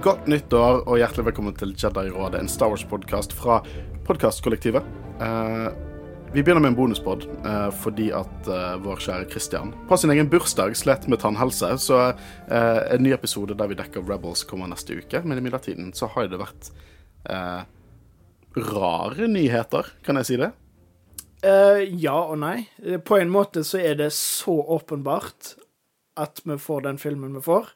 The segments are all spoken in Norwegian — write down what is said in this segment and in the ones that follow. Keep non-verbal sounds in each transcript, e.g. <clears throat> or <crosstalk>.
Godt nyttår og hjertelig velkommen til Jedi-rådet, en Star Wars-podkast fra podkastkollektivet. Eh, vi begynner med en bonuspod eh, fordi at eh, vår kjære Christian på sin egen bursdag slet med tannhelse. Så eh, en ny episode der vi dekker Rebels kommer neste uke. Men i midlertiden så har det vært eh, rare nyheter, kan jeg si det? Eh, ja og nei. På en måte så er det så åpenbart at vi får den filmen vi får.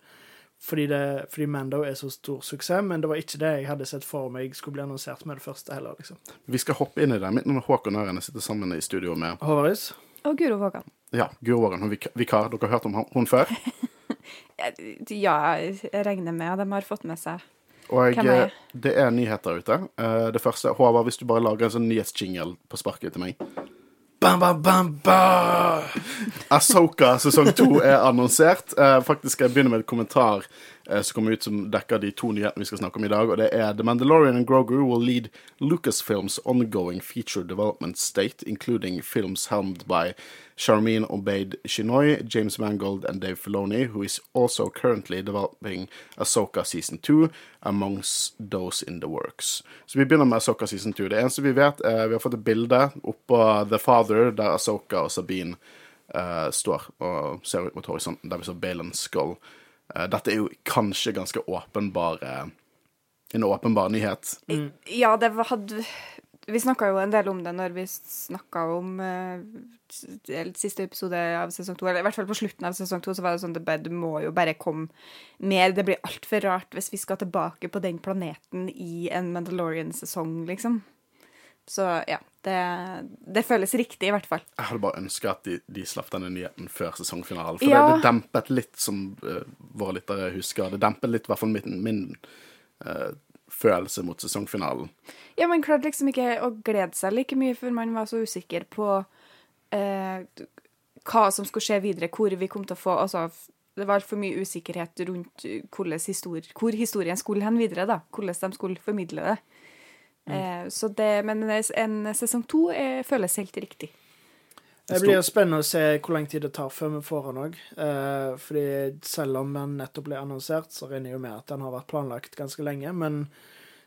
Fordi, det, fordi Mando er så stor suksess, men det var ikke det jeg hadde sett for meg skulle bli annonsert med det første heller. liksom. Vi skal hoppe inn i det. Mitt navn er Håkon Ørene, sitter sammen i studio med Håvaris? Og Guro Vågan. ja, Guro Vågan, hun vikar. Dere har hørt om hun før? <laughs> Ja, jeg regner med at de har fått med seg Og Hvem er jeg? det er nyheter ute. Eh, Det første Håvard, hvis du bare lager en sånn nyhetsjingle på sparket til meg. Bam, bam, bam, bam! Asoka sesong to er annonsert. Eh, faktisk skal jeg begynne med et kommentar som kommer ut som dekker de to nyhetene vi skal snakke om i dag. Og det er The Mandalorian and Grogu will lead Lucasfilms ongoing feature development state, including films helmed by Charmin Obeid Chinoy, James Mangold and Dave Filoni, who is also currently developing Asoka season 2, amongst those in the works. Så vi begynner med Asoka season 2. Det eneste vi vet, er vi har fått et bilde oppå The Father, der Asoka og Sabine uh, står og ser ut mot horisonten, der vi så Balens skull. Eh, dette er jo kanskje ganske åpenbar En åpenbar nyhet. Ja, det hadde Vi snakka jo en del om det når vi snakka om eh, siste episode av sesong to, eller i hvert fall på slutten av sesong to, så var det sånn at det må jo bare komme mer. Det blir altfor rart hvis vi skal tilbake på den planeten i en Mandalorian-sesong, liksom. Så ja. Det, det føles riktig, i hvert fall. Jeg hadde bare ønska at de, de slapp denne nyheten før sesongfinalen. For Ja. det, det dempet litt, som uh, våre lyttere husker, det dempet litt i hvert fall min, min uh, følelse mot sesongfinalen. Ja, man klarte liksom ikke å glede seg like mye, for man var så usikker på uh, hva som skulle skje videre, hvor vi kom til å få Altså, det var altfor mye usikkerhet rundt eh, hvor historien skulle hen videre, da. Hvordan de skulle formidle det. Eh, så det men en sesong to eh, føles helt riktig. Det blir jo spennende å se hvor lang tid det tar før vi får den òg. Eh, fordi selv om den nettopp ble annonsert, så regner jeg jo med at den har vært planlagt ganske lenge. Men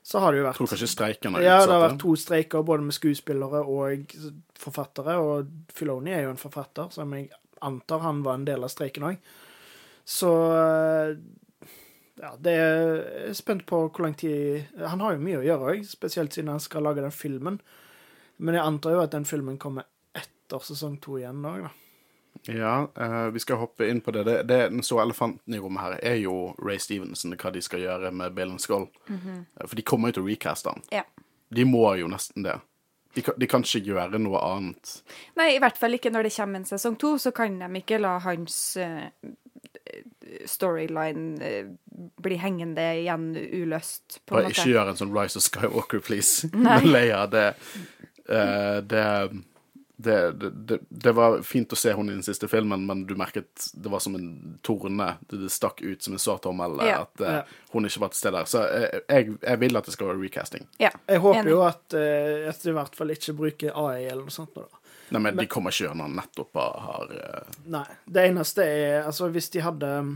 så har det jo vært tror kanskje streiken har Ja, det har vært to streiker, både med skuespillere og forfattere. Og Filoni er jo en forfatter, som jeg antar han var en del av streiken òg. Så eh, ja, det er spent på hvor lang tid Han har jo mye å gjøre òg, spesielt siden han skal lage den filmen. Men jeg antar jo at den filmen kommer etter sesong to igjen òg, da. Ja, uh, vi skal hoppe inn på det. det, det Den store elefanten i rommet her er jo Ray Stevenson, hva de skal gjøre med Balen Skull. Eh, For de kommer jo til å recaste han. Ja. De må jo nesten det. De kan, de kan ikke gjøre noe annet. Nei, i hvert fall ikke når det kommer en sesong to, så kan de ikke la hans eh, storyline blir bli hengende igjen uløst, på en Bare måte. ikke gjør en sånn Rise of Skywalker, please. <laughs> Men Leia, det, uh, det, det, det, det var fint å se hun i den siste filmen, men du merket det var som en torne. Det, det stakk ut som en sår tommel Ja. at uh, Ja. hun ikke var til stede der. Så uh, jeg, jeg vil at det skal være recasting. Ja, Jeg håper enig. jo at, uh, at de i hvert fall ikke bruker AI eller noe sånt. Da. Nei, men, de kommer ikke gjennom nettopp har uh... Nei. Det eneste er Altså, hvis de hadde um,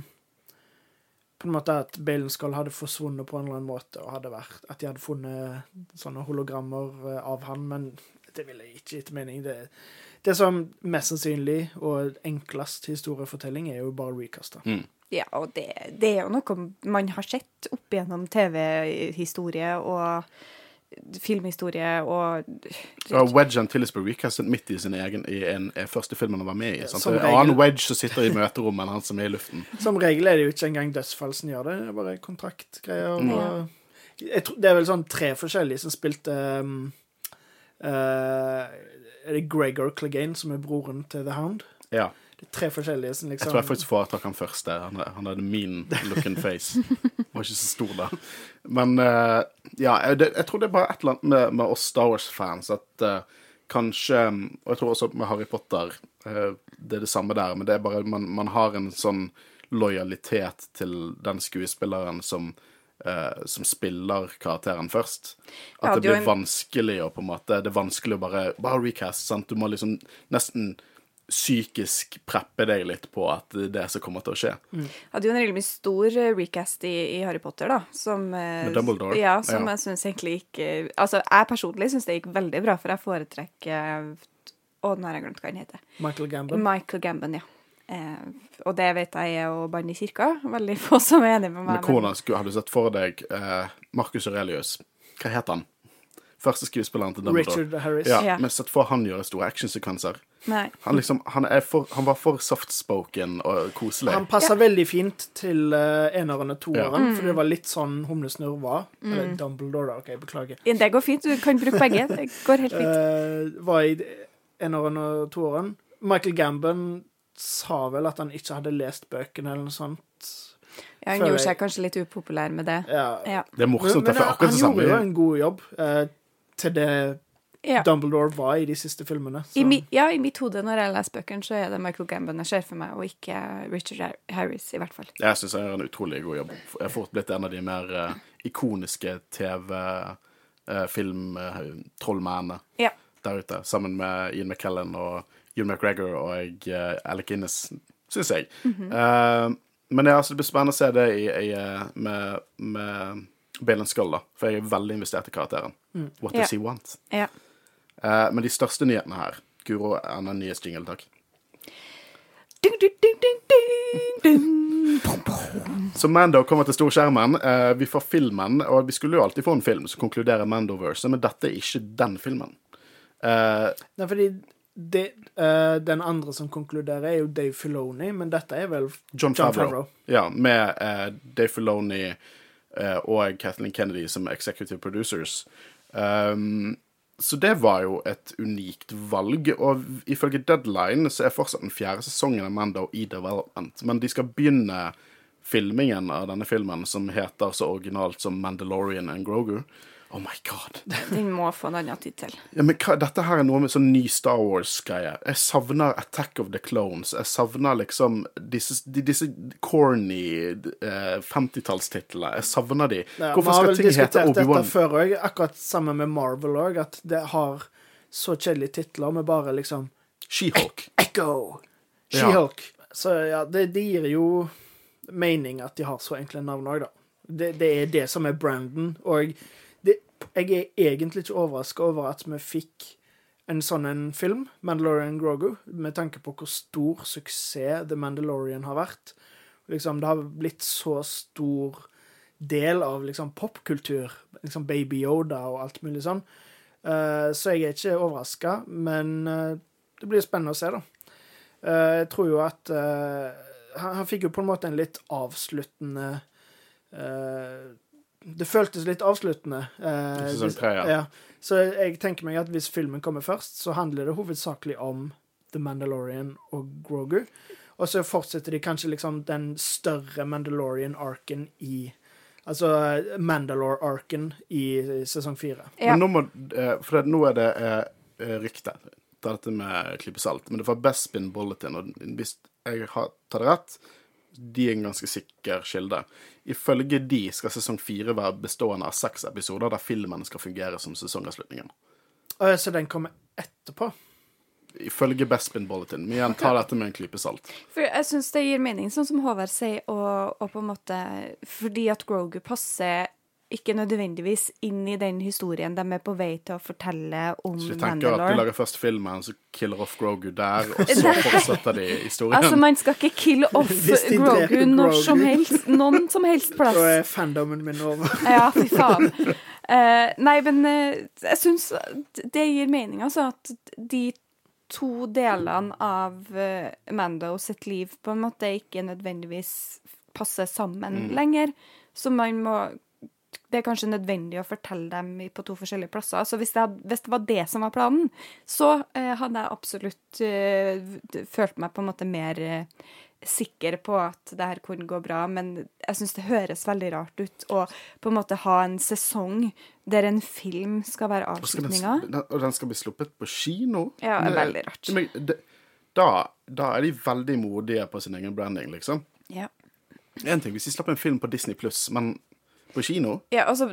På en måte at Balen Skull hadde forsvunnet på en eller annen måte, og hadde vært At de hadde funnet sånne hologrammer eh, av han, men det ville ikke gitt mening. Det, det som mest sannsynlig og enklest historiefortelling er jo bare recasta. mm. Ja, og det, det er jo noe man har sett opp gjennom TV-historie og filmhistorie og Ja, Wedge Antilles ble Er midt i sin egen i en, en første filmen han var med i. Sant? Som en regel. annen Wedge som sitter i møterommet enn han som er i luften. <laughs> Som regel er det jo ikke engang dødsfall som gjør det, det er bare kontraktgreier. Mm. Jeg tror, det er vel sånn tre forskjellige som spilte um, uh, Er det Gregor Clegane som er broren til The Hound? Ja. Tre forskjellige som Jeg liksom tror jeg faktisk foretrakk han første. Han, han hadde mean looking face. Var ikke så stor da. Men uh, ja, jeg, jeg tror det er bare et eller annet med, med oss Star Wars-fans at uh, kanskje Og jeg tror også med Harry Potter uh, det er det samme der, men det er bare man, man har en sånn lojalitet til den skuespilleren som Uh, som spiller karakteren først. At Ja, det blir en- vanskelig å på en måte Det er vanskelig å bare Bare recast, sant. Du må liksom nesten psykisk preppe deg litt på at det er det som kommer til å skje. hadde jo en veldig stor eh, recast i, i Harry Potter, da. Som, eh, Med Dumbledore? Ja, som Ja. jeg syns egentlig gikk Altså, jeg personlig syns det gikk veldig bra, for jeg foretrekker Å, nå har jeg glemt hva han heter. Michael Gambon. Michael Gambon, ja. Eh, og det vet jeg er å banne i kirka. Veldig <laughs> få som er enig med meg. Men hvordan skulle, har du sett for deg eh, Marcus Aurelius? Hva het han? Første skuespilleren til Dumbledore. Richard Harris. Ja, Ja. men sett for han gjøre store actionsekvenser. Han, liksom, han, for, han var for softspoken og koselig. Han passer veldig fint til uh, eneren og toeren, Mm. for det var litt sånn Humlesnurr var. Eller Dumbledore, da. OK, beklager. Det går fint. Du kan bruke begge. Det går helt fint. uh, var i eneren og toeren. Michael Gambon sa vel at han ikke hadde lest bøkene, eller noe sånt. Ja, han gjorde jeg- seg kanskje litt upopulær med det. Ja. Ja. Det er morsomt, men for han akkurat det gjorde jo en god jobb eh, til det ja. Dumbledore var i de siste filmene. Så. I, mi, ja, I mitt hode når jeg leser bøkene, så er det Michael Gambon jeg ser for meg, og ikke Richard Harris, i hvert fall. Jeg syns han gjør en utrolig god jobb. Jeg har fort blitt en av de mer uh, ikoniske TV-film-trollmennene Ja. der ute. Sammen med Ian McKellen og Ewan McGregor og uh, Alec Innes, syns jeg. Eh, men ja, altså, det blir spennende å se det i, i, eh, med, med Bale Skull, da. For jeg er veldig investert i karakteren. What Ja. does he want? Yeah. Uh, men de største nyhetene her Guro, en av nyhetsjingle, takk. Ding, ding, ding, ding, ding, ding. Så Mando kommer til storskjermen. Uh, vi får filmen, og vi skulle jo alltid få en film som konkluderer Mandoverse, men dette er ikke den filmen. Uh, Nei, fordi det, uh, den andre som konkluderer, er jo Dave Filoni, men dette er vel John John Favreau. Favreau. Ja, med eh, Dave Filoni og Kathleen Kennedy som executive producers. Um, så det var jo et unikt valg, og ifølge Deadline så er fortsatt den fjerde sesongen av Mando i development, men de skal begynne filmingen av denne filmen, som heter så originalt som Mandalorian and Grogu. Oh my god. Den må få en annen tittel. Ja, men hva, dette her er noe med sånn ny Star Wars-greie. Jeg savner Attack of the Clones. Jeg savner liksom disse, disse corny eh, 50-tallstitlene. Jeg savner de. Ja, Hvorfor vi har skal vel ting hete diskutert dette Obi-Wan? før òg, akkurat sammen med Marvel òg, at det har så kjedelige titler med bare liksom She-Hulk. Echo! She-Hulk. Så ja, det, det gir jo mening at de har så enkle navn òg, da. Det, det er det som er Brandon. Og jeg er egentlig ikke overraska over at vi fikk en sånn en film, Mandalorian Grogu, med tanke på hvor stor suksess The Mandalorian har vært. Liksom, det har blitt så stor del av liksom popkultur. Liksom Baby Yoda og alt mulig sånn. Uh, så jeg er ikke overraska, men uh, det blir spennende å se, da. Uh, jeg tror jo at han, han fikk jo på en måte en litt avsluttende Det føltes litt avsluttende. eh, hvis- tre, ja. ja. Så jeg tenker meg at hvis filmen kommer først, så handler det hovedsakelig om The Mandalorian og Grogu. Og så fortsetter de kanskje liksom den større Mandalorian-arken i Altså Mandalore-arken i sesong fire. Ja. Men nå må eh, For nå er det eh, eh, rykte. Ta dette med klype salt. Men det var Bespin Bulletin, og hvis jeg har tatt det rett, de er en ganske sikker kilde. Ifølge de skal sesong fire være bestående av seks episoder der filmen skal fungere som sesongavslutningen. Så den kommer etterpå? Ifølge Bespin Bulletin. Men igjen, ta dette med en klype salt. For jeg syns det gir mening, sånn som Håvard sier, og, og på en måte Fordi at Grogu passer ikke nødvendigvis inn i den historien de er på vei til å fortelle om Mandalore. Så vi tenker at de lager først filmen, så killer off Grogu der, og <laughs> så fortsetter de historien. Altså, man skal ikke kill <laughs> off Grogu når Grogu. som helst. Noen som helst plass. Da er fandomen min over. <laughs> Ja, fy faen. Uh, nei, men uh, jeg syns det gir mening, altså, at de to delene av uh, Mando sitt liv på en måte ikke nødvendigvis passer sammen lenger. Så man må Det er kanskje nødvendig å fortelle dem på to forskjellige plasser. Så hvis det, hadde, hvis det var det som var planen, så eh, hadde jeg absolutt eh, følt meg på en måte mer eh, sikker på at det her kunne gå bra, men jeg syns det høres veldig rart ut å på en måte ha en sesong der en film skal være avslutninga. Og, og den skal bli sluppet på kino? Ja, det er veldig rart. Men det- Da, da er de veldig modige på sin egen branding, liksom. Ja. En ting hvis de slapp en film på Disney pluss, men på kino. Ja, altså,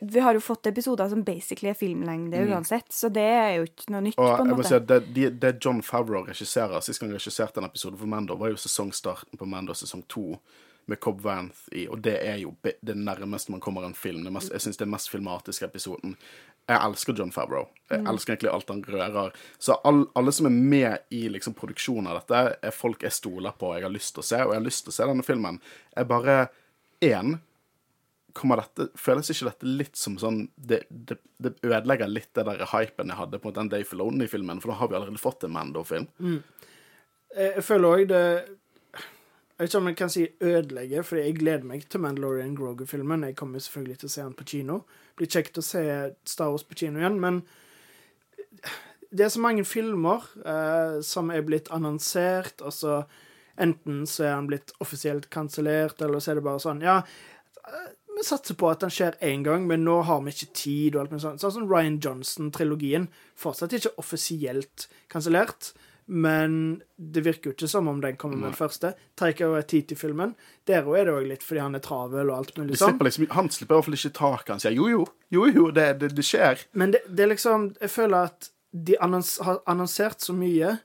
vi har jo fått episoder som basically er filmlengde uansett, så det er jo ikke noe nytt, Og på en måte. si at det, det, det John Favreau regisserer Sist gang han regisserte en episode for Mando, var jo sesongstarten på Mando sesong to. Med Cobb Vanth i, og det er jo det nærmeste man kommer en film. Det mest, jeg syns det er mest filmatiske episoden. Jeg elsker John Favreau. Jeg elsker egentlig alt han rører. Så all, alle som er med i liksom, produksjonen av dette, er folk jeg stoler på, jeg har lyst til å se, og jeg har lyst til å se denne filmen. Jeg bare Én kommer dette, føles ikke dette litt som sånn Det, det, det ødelegger litt det der hypen jeg hadde på den Day for Lonely-filmen, for da har vi allerede fått en Mando-film. Jeg jeg føler òg det Jeg vet ikke om jeg kan si ødelegge, for jeg gleder meg til Mandalorian Groger-filmen. Jeg kommer selvfølgelig til å se den på kino. Det blir kjekt å se Star Wars på kino igjen, men det er så mange filmer eh, som er blitt annonsert, og så enten så er han blitt offisielt kansellert, eller så er det bare sånn Ja, eh, vi satser på at den skjer én gang, men nå har vi ikke tid, og alt mulig sånt. Sånn som Ryan Johnson-trilogien. Fortsatt ikke offisielt kansellert, men det virker jo ikke som om den kommer med den første. Taika Waititi-filmen, der òg er det òg litt fordi han er travel og alt mulig sånn. liksom, han slipper i hvert fall ikke taket. Han sier jo, jo, jo, jo, det, det, det skjer. Men det, det er liksom Jeg føler at de annons, har annonsert så mye,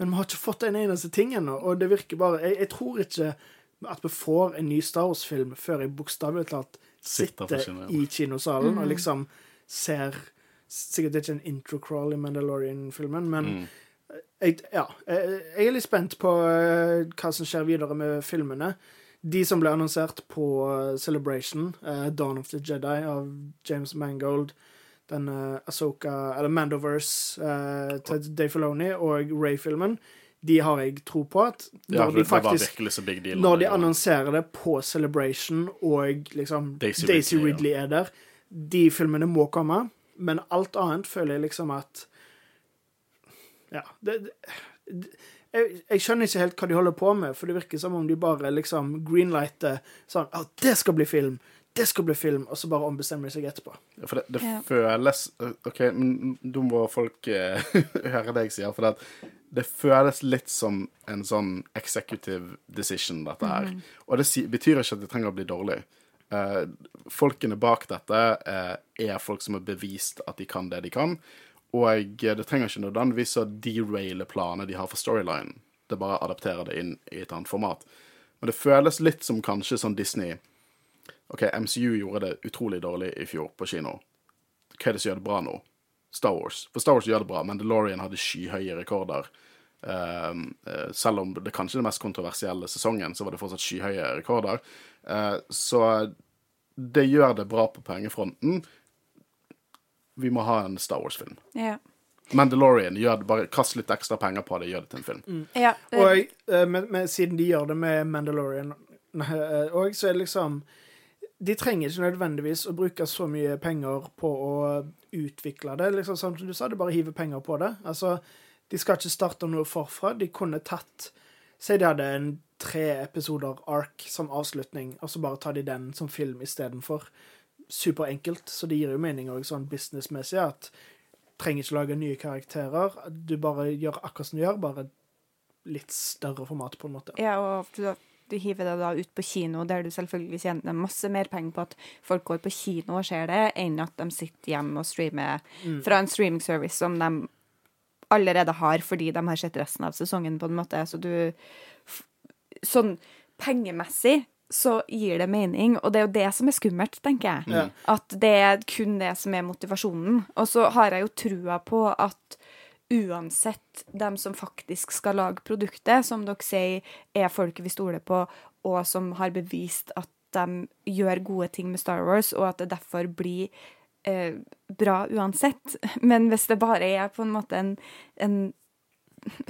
men vi har ikke fått en eneste ting ennå. Og det virker bare Jeg, jeg tror ikke at vi får en ny Star Wars-film før jeg bokstavelig talt Sitter sitter kino, ja. i kinosalen og liksom ser Sikkert ikke en intro-crawl i Mandalorian-filmen, men Mm. jeg, ja, jeg, jeg er litt spent på eh, hva som skjer videre med filmene. De som ble annonsert på eh, Celebration, uh, Dawn of the Jedi av James Mangold, den uh, Asoka, eller Mandoverse uh, til Dave Filoni og Ray-filmen, de har jeg tro på at når Ja, de det, det var faktisk deal. når de annonserer det på Celebration, og liksom Daisy Daisy, Ridley, Ridley, er der De filmene må komme, men alt annet føler jeg liksom at Ja. Det, det, jeg, jeg skjønner ikke helt hva de holder på med, for det virker som om de bare liksom greenlighter sånn Å, det skal bli film! Det skal bli film! Og så bare ombestemmer de seg etterpå. Ja, For det, det Ja. føles OK, men da må folk eh, <laughs> høre det jeg sier. For det, det føles litt som en sånn executive decision, dette her. Og det betyr ikke at det trenger å bli dårlig. Eh, folkene bak dette eh, er folk som har bevist at de kan det de kan. Og eh, det trenger ikke nødvendigvis å deraile planene de har for storyline. Det bare adapterer det inn i et annet format. Men det føles litt som kanskje sånn Disney OK, MCU gjorde det utrolig dårlig i fjor på kino. Hva er det som gjør det bra nå? Star Wars. For Star Wars gjør det bra. Mandalorian hadde skyhøye rekorder. Uh, eh, selv om det kanskje er den mest kontroversielle sesongen, så var det fortsatt skyhøye rekorder. Uh, så det gjør det bra på pengefronten. Vi må ha en Star Wars-film. Ja. Mandalorian, gjør det, bare kast litt ekstra penger på det, gjør det til en film. ja. Og jeg, men, men siden de gjør det med Mandalorian <laughs> òg, så er det liksom De trenger ikke nødvendigvis å bruke så mye penger på å utvikle det. liksom Som du sa, det bare hiver penger på det. Altså, De skal ikke starte noe forfra. De kunne tatt Si de hadde en tre episoder ark som avslutning, og så bare tar de den som film istedenfor. Superenkelt, så det gir jo mening òg sånn businessmessig at trenger ikke lage nye karakterer. Du bare gjør akkurat som du gjør, bare litt større format, på en måte. Ja, og du, hiver det da ut på kino, der du selvfølgelig tjener masse mer penger på at folk går på kino og ser det, enn at de sitter hjemme og streamer fra en streaming service som de allerede har fordi de har sett resten av sesongen, på en måte. Så du Sånn pengemessig så gir det mening, og det er jo det som er skummelt, tenker jeg. Ja. At det er kun det som er motivasjonen. Og så har jeg jo trua på at uansett dem som faktisk skal lage produktet, som dere sier er folket vi stoler på, og som har bevist at de gjør gode ting med Star Wars, og at det derfor blir eh, bra uansett. <laughs> Men hvis det bare er på en måte en, en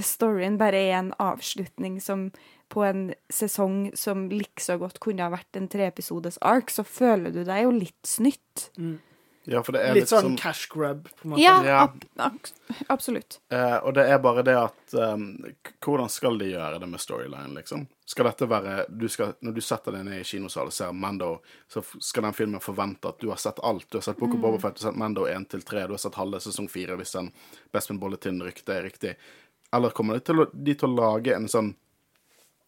storyen bare er en avslutning som på en sesong som likså godt kunne ha vært en treepisodes ark, så føler du deg jo litt snytt. Ja, for det er Litt litt, sånn sånn cash grab, på en måte. Ja, Ja. ab ab absolutt. Eh, og det er bare det at um, Hvordan skal de gjøre det med storyline, liksom? Skal dette være du skal, Når du setter deg ned i kinosalen og ser Mando, så skal den filmen forvente at du har sett alt. Du har sett Book of Boba Fett, du har sett Mando 1 til 3, du har sett halve sesong 4 hvis den Bespin Bulletin-ryktet er riktig. Eller kommer de til, å, de til å lage en sånn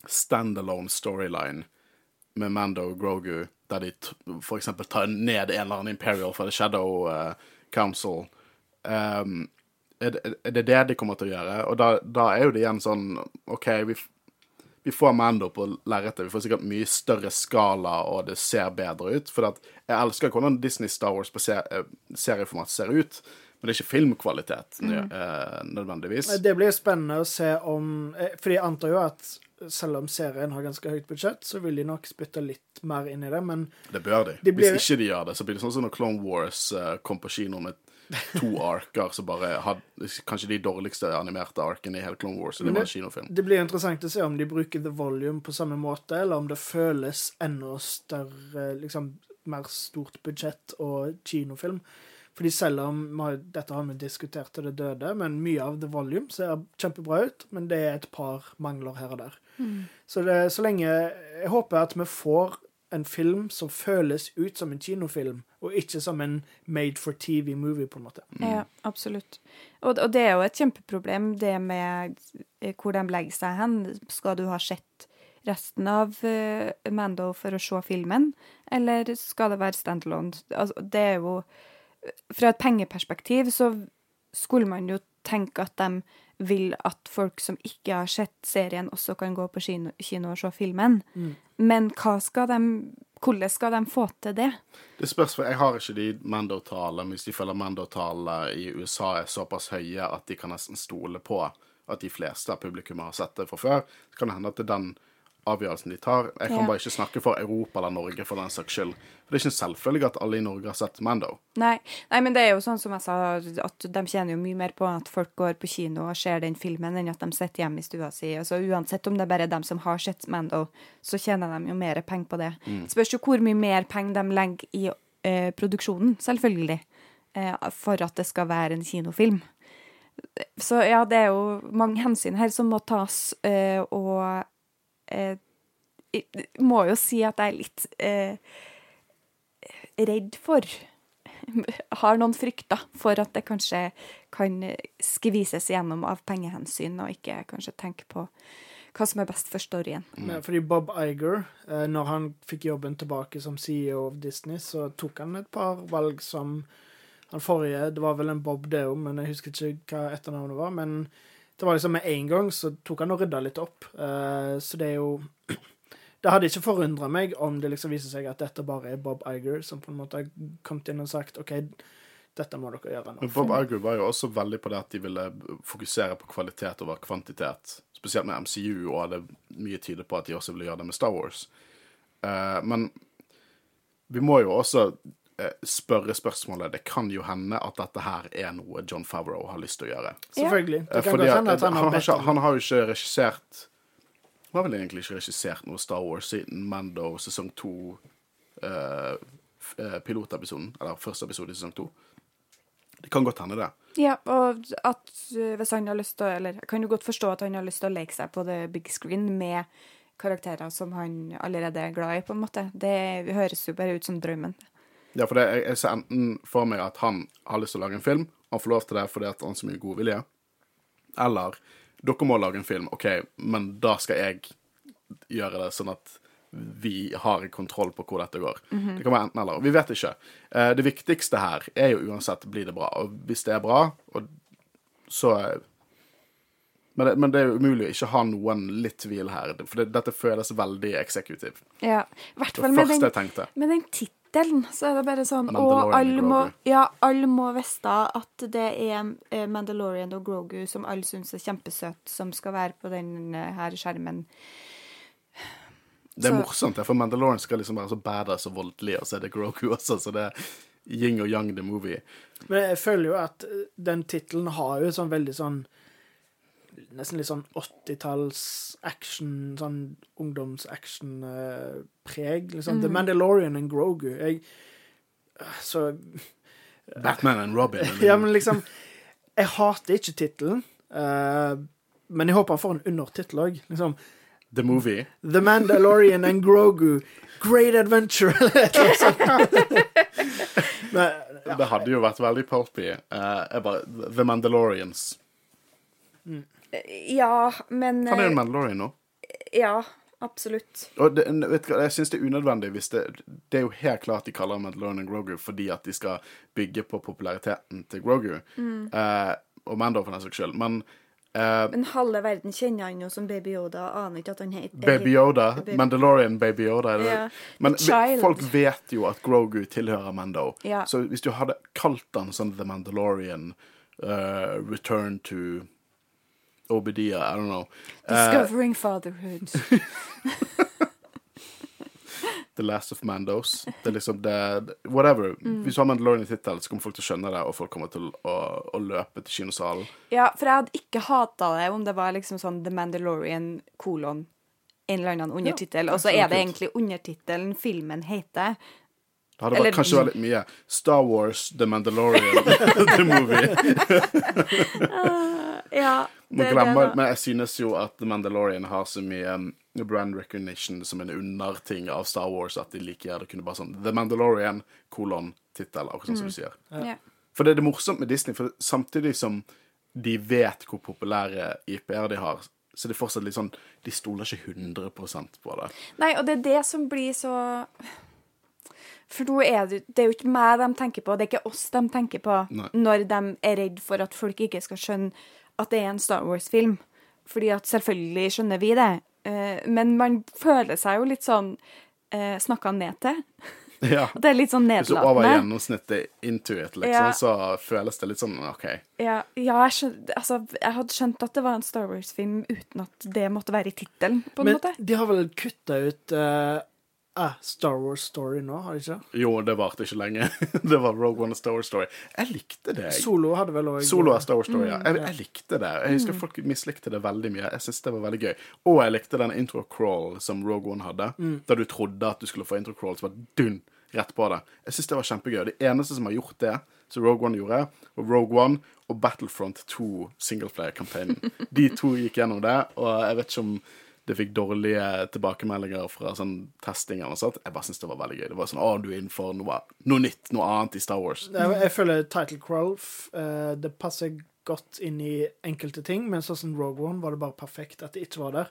standalone storyline med Mando og Grogu, der de f.eks. tar ned en eller annen Imperial fra The Shadow uh, Council. Um, er, det, er det det de kommer til å gjøre? Og da, da er jo det igjen sånn OK, vi, vi får Mando på lerretet. Vi får sikkert mye større skala, og det ser bedre ut. For at jeg elsker hvordan Disney Star Wars på eh, serieformat ser ut, men det er ikke filmkvalitet nø- eh, nødvendigvis. Det blir spennende å se om eh, For jeg antar jo at selv om serien har ganske høyt budsjett, så vil de nok spytte litt mer inn i det, men Det bør de. De blir- Hvis ikke de gjør det, så blir det sånn som når Clone Wars eh, kom på kino med to <laughs> arker som bare hadde kanskje de dårligste animerte arkene i hele Clone Wars, og det var en kinofilm. det blir interessant å se om de bruker The Volume på samme måte, eller om det føles enda større, liksom mer stort budsjett og kinofilm. Fordi selv om dette har vi diskutert til det døde, men mye av The Volume ser kjempebra ut, men det er et par mangler her og der. Så, det, så lenge Jeg håper at vi får en film som føles ut som en kinofilm, og ikke som en made for TV-movie, på en måte. Ja, absolutt. Og, og det er jo et kjempeproblem, det med eh, hvor de legger seg hen. Skal du ha sett resten av uh, Mando for å se filmen, eller skal det være standalone? Altså, det er jo Fra et pengeperspektiv så skulle man jo tenke at de vil at folk som ikke har sett serien, også kan gå på kino, kino og se filmen. Men hva skal de, hvordan skal de få til det? Det spørs, for jeg har ikke de Mando-tallene, hvis de følger Mando-tallene i USA er såpass høye at de kan nesten stole på at de fleste av publikummet har sett det fra før, så kan det hende at det er den avgjørelsen de tar. Jeg kan Ja. bare ikke snakke for Europa eller Norge for den saks skyld. For det er ikke selvfølgelig at alle i Norge har sett Mando. Nei, nei, men det er jo sånn som jeg sa, at de tjener jo mye mer på at folk går på kino og ser den filmen, enn at de sitter hjemme i stua si. Altså, uansett om det er bare dem som har sett Mando, så tjener de jo mer penger på det. Spørs jo hvor mye mer penger de legger i eh, produksjonen, selvfølgelig, eh, for at det skal være en kinofilm. Så ja, det er jo mange hensyn her som må tas, eh, og eh, jeg må jo si at jeg er litt eh, redd for <laughs> Har noen frykter for at det kanskje kan skvises gjennom av pengehensyn, og ikke kanskje tenke på hva som er best for storyen. Mm. Fordi Bob Iger, eh, når han fikk jobben tilbake som CEO av Disney, så tok han et par valg som Han forrige Det var vel en Bob Deo, men jeg husker ikke hva etternavnet var. Men det var liksom med en gang så tok han og rydda litt opp. Uh, Så det er jo <clears throat> Det hadde ikke forundra meg om det liksom viser seg at dette bare er Bob Iger som på en måte har kommet inn og sagt OK, dette må dere gjøre nå. Men Bob Iger var jo også veldig på det at de ville fokusere på kvalitet over kvantitet. Spesielt med MCU, og hadde mye tyder på at de også ville gjøre det med Star Wars. Uh, men vi må jo også spørre spørsmålet Det kan jo hende at dette her er noe John Favreau har lyst til å gjøre. Selvfølgelig. Eh, Det kan fordi godt hende at han han, har ikke, han har jo ikke regissert Han har vel egentlig ikke regissert noe Star Wars siden Mando sesong to Uh, eh, pilotepisoden, eller første episode i sesong to. Det kan godt hende, det. Ja, og at hvis han har lyst til å Eller jeg kan jo godt forstå at han har lyst til å leke seg på the big screen med karakterer som han allerede er glad i, på en måte. Det høres jo bare ut som drømmen. Ja, for det, jeg, jeg ser enten for meg at han har lyst til å lage en film, han får lov til det fordi at han har så mye godvilje, eller dere må lage en film, OK, men da skal jeg gjøre det sånn at vi har kontroll på hvor dette går. Det kan være enten eller. Vi vet ikke. Eh, det viktigste her er jo uansett blir det bra. Og hvis det er bra, og så men det, men det er jo umulig å ikke ha noen litt tvil her, for det, dette føles veldig eksekutiv. Ja, hvert fall med den, med den tittelen, så er det bare sånn Og alle må, ja, all må vite at det er eh, Mandalorian og Grogu som alle syns er kjempesøt, som skal være på denne her skjermen. Det er Så- morsomt, for Mandalorian skal liksom være så badass og voldelig, og så er det Grogu også, så det er yin og yang the movie. Men jeg føler jo at eh, den tittelen har jo sånn veldig sånn Nesten litt sånn 80-talls action, sånn ungdoms-action-preg. liksom. The Mandalorian and Grogu. Jeg øh, Så <laughs> Batman and Robin. <laughs> Ja, men liksom Jeg hater ikke tittelen, uh, men jeg håper han får en undertittel òg. Liksom The movie. The Mandalorian and Grogu. Great adventure, <laughs> eller annet sånt. Men, ja. Det hadde jo vært veldig pulpy. Uh, jeg bare, The Mandalorians. Ja, men Han er jo eh, en Mandalorian nå. Ja, absolutt. Og det, vet du hva, jeg syns det er unødvendig hvis det Det er jo helt klart de kaller Mandalorian og Grogu fordi at de skal bygge på populariteten til Grogu. Eh, og Mando, for den saks skyld. Men eh, Men halve verden kjenner han jo som Baby Yoda aner ikke at han heter Baby Yoda, Baby- Mandalorian Baby Yoda er det. Ja. Men folk vet jo at Grogu tilhører Mando. Ja. Så hvis du hadde kalt han sånn The Mandalorian uh, Return to Obadiah, I don't know. Discovering Discovering fatherhood. <laughs> The Last of Mandos. Det er liksom det Whatever. Mm. Hvis du har Mandalorian i tittelen, så kommer folk til å skjønne det, og folk kommer til å, å løpe til kinosalen. Ja, for jeg hadde ikke hata det om det var liksom sånn The Mandalorian kolon en eller annen undertittel, og så er det egentlig undertittelen filmen heter. Det hadde Eller- vært, kanskje vært litt mye. Star Wars, The Mandalorian, <laughs> The Movie. <laughs> Ja, det, glemmer, men jeg synes jo at The Mandalorian har så mye um, brand recognition som en underting av Star Wars at de like gjerne kunne bare sånn The Mandalorian, kolon, tittel, akkurat sånn som du sier. Ja. For det er det morsomt med Disney, for samtidig som de vet hvor populære IP-er de har, så det er fortsatt litt sånn De stoler ikke 100 på det. Nei, og det er det som blir så For nå er det, det er jo ikke meg de tenker på, det er ikke oss de tenker på Nei. når de er redd for at folk ikke skal skjønne at det er en Star Wars-film. Fordi at selvfølgelig skjønner vi det, eh, men man føler seg jo litt sånn uh, snakka ned til. <laughs> Ja. Det er litt sånn Hvis du er over gjennomsnittet intuit, liksom, Ja. så føles det litt sånn OK. Ja, ja jeg, skjønte, altså, jeg hadde skjønt at det var en Star Wars-film uten at det måtte være i tittelen, på en Men måte. de har vel kutta ut eh, ah, Star Wars Story nå, har de ikke? Jo, det varte ikke lenge. <laughs> det var Rogue One og Star Wars Story. Jeg likte det. Solo hadde vel også... Solo er Star Wars Story, ja. Jeg, jeg likte det. Jeg husker folk mislikte det veldig mye. Jeg synes det var veldig gøy. Og jeg likte den intro-crawl som Rogue One hadde. Da du trodde at du skulle få intro-crawl, så var dun, rett på det. Jeg synes det var kjempegøy. Det eneste som har gjort det, som Rogue One gjorde, var Rogue One og Battlefront 2 singleplayer-kampanjen. De to gikk gjennom det, og jeg vet ikke om det fikk dårlige tilbakemeldinger fra sånn testing eller sånt. Jeg bare synes det var veldig gøy. Det var sånn, å, du er inn for noe, noe nytt, noe annet i Star Wars. Jeg, jeg føler Title Crolf f- eh, Det passer godt inn i enkelte ting, men sånn som Rogue One var det bare perfekt at det ikke var der.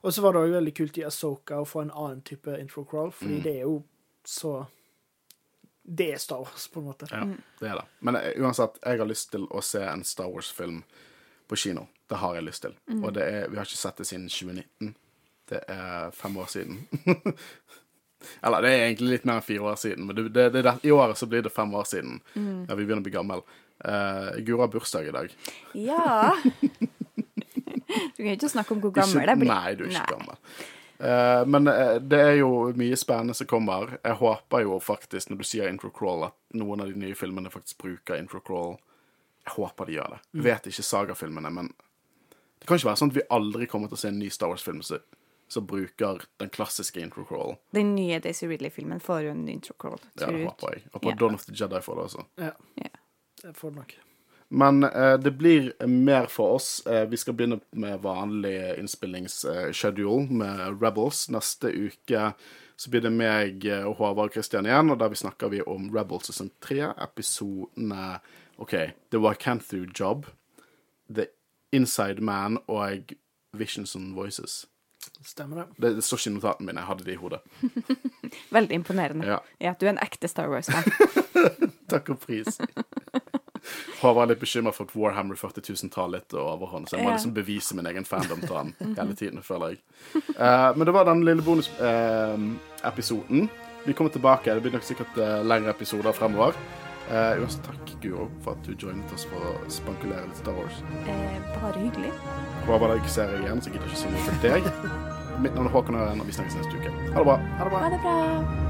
Og så var det òg veldig kult i Asoka å få en annen type intro crawl, fordi det er jo så Det er Star Wars, på en måte. Ja, det er det. Men eh, uansett, jeg har lyst til å se en Star Wars-film på kino. Det har jeg lyst til. Og det er, vi har ikke sett det siden 2019. Det er fem år siden. <laughs> Eller det er egentlig litt mer enn fire år siden, men det, det, i året så blir det fem år siden. Ja, vi begynner å bli gammel. Uh, Guro har bursdag i dag. Ja. <laughs> Du kan jo ikke snakke om hvor gammel Ikke- jeg blir. Nei, du er ikke gammel. Uh, men uh, det er jo mye spennende som kommer. Jeg håper jo faktisk, når du sier intro crawl, at noen av de nye filmene faktisk bruker intro crawl. Jeg håper de gjør det. Jeg vet ikke sagafilmene, men det kan ikke være sånn at vi aldri kommer til å se en ny Star Wars-film som som bruker den klassiske intro crawl. Den nye Daisy Ridley-filmen får jo en intro crawl. Ja, det håper jeg. Og på yeah. Dawn of the Jedi får det også. Ja, Yeah. det får det nok. Men eh, det blir mer for oss. Eh, vi skal begynne med vanlig innspillingsschedule med Rebels. Neste uke så blir det meg eh, og Håvard Kristian igjen, og der vi snakker vi om Rebels sesong tre, episodene OK, The Wakanthru Job, The Inside Man og Visions and Voices. Stemmer det. Det, det står ikke i notatene mine, jeg hadde det i hodet. <laughs> Veldig imponerende. Ja. Ja, du er en ekte Star Wars-fan. <laughs> Takk og pris. <laughs> Håvard er litt bekymra for at Warhammer 40 000 tar litt overhånd, så jeg må liksom bevise min egen fandom til han hele tiden, føler jeg. Eh, men det var den lille bonusepisoden. vi kommer tilbake. Det blir nok sikkert eh, lengre episoder fremover. Uh, uansett, takk, Guro, for at du joinet oss for å spankulere litt Star Wars. Eh, bare hyggelig. Håper jeg ikke ser deg igjen, så jeg gidder ikke si noe til deg. Mitt navn er Håkon Øren, og vi snakkes neste uke. Ha det bra. Ha det bra. Ha det bra.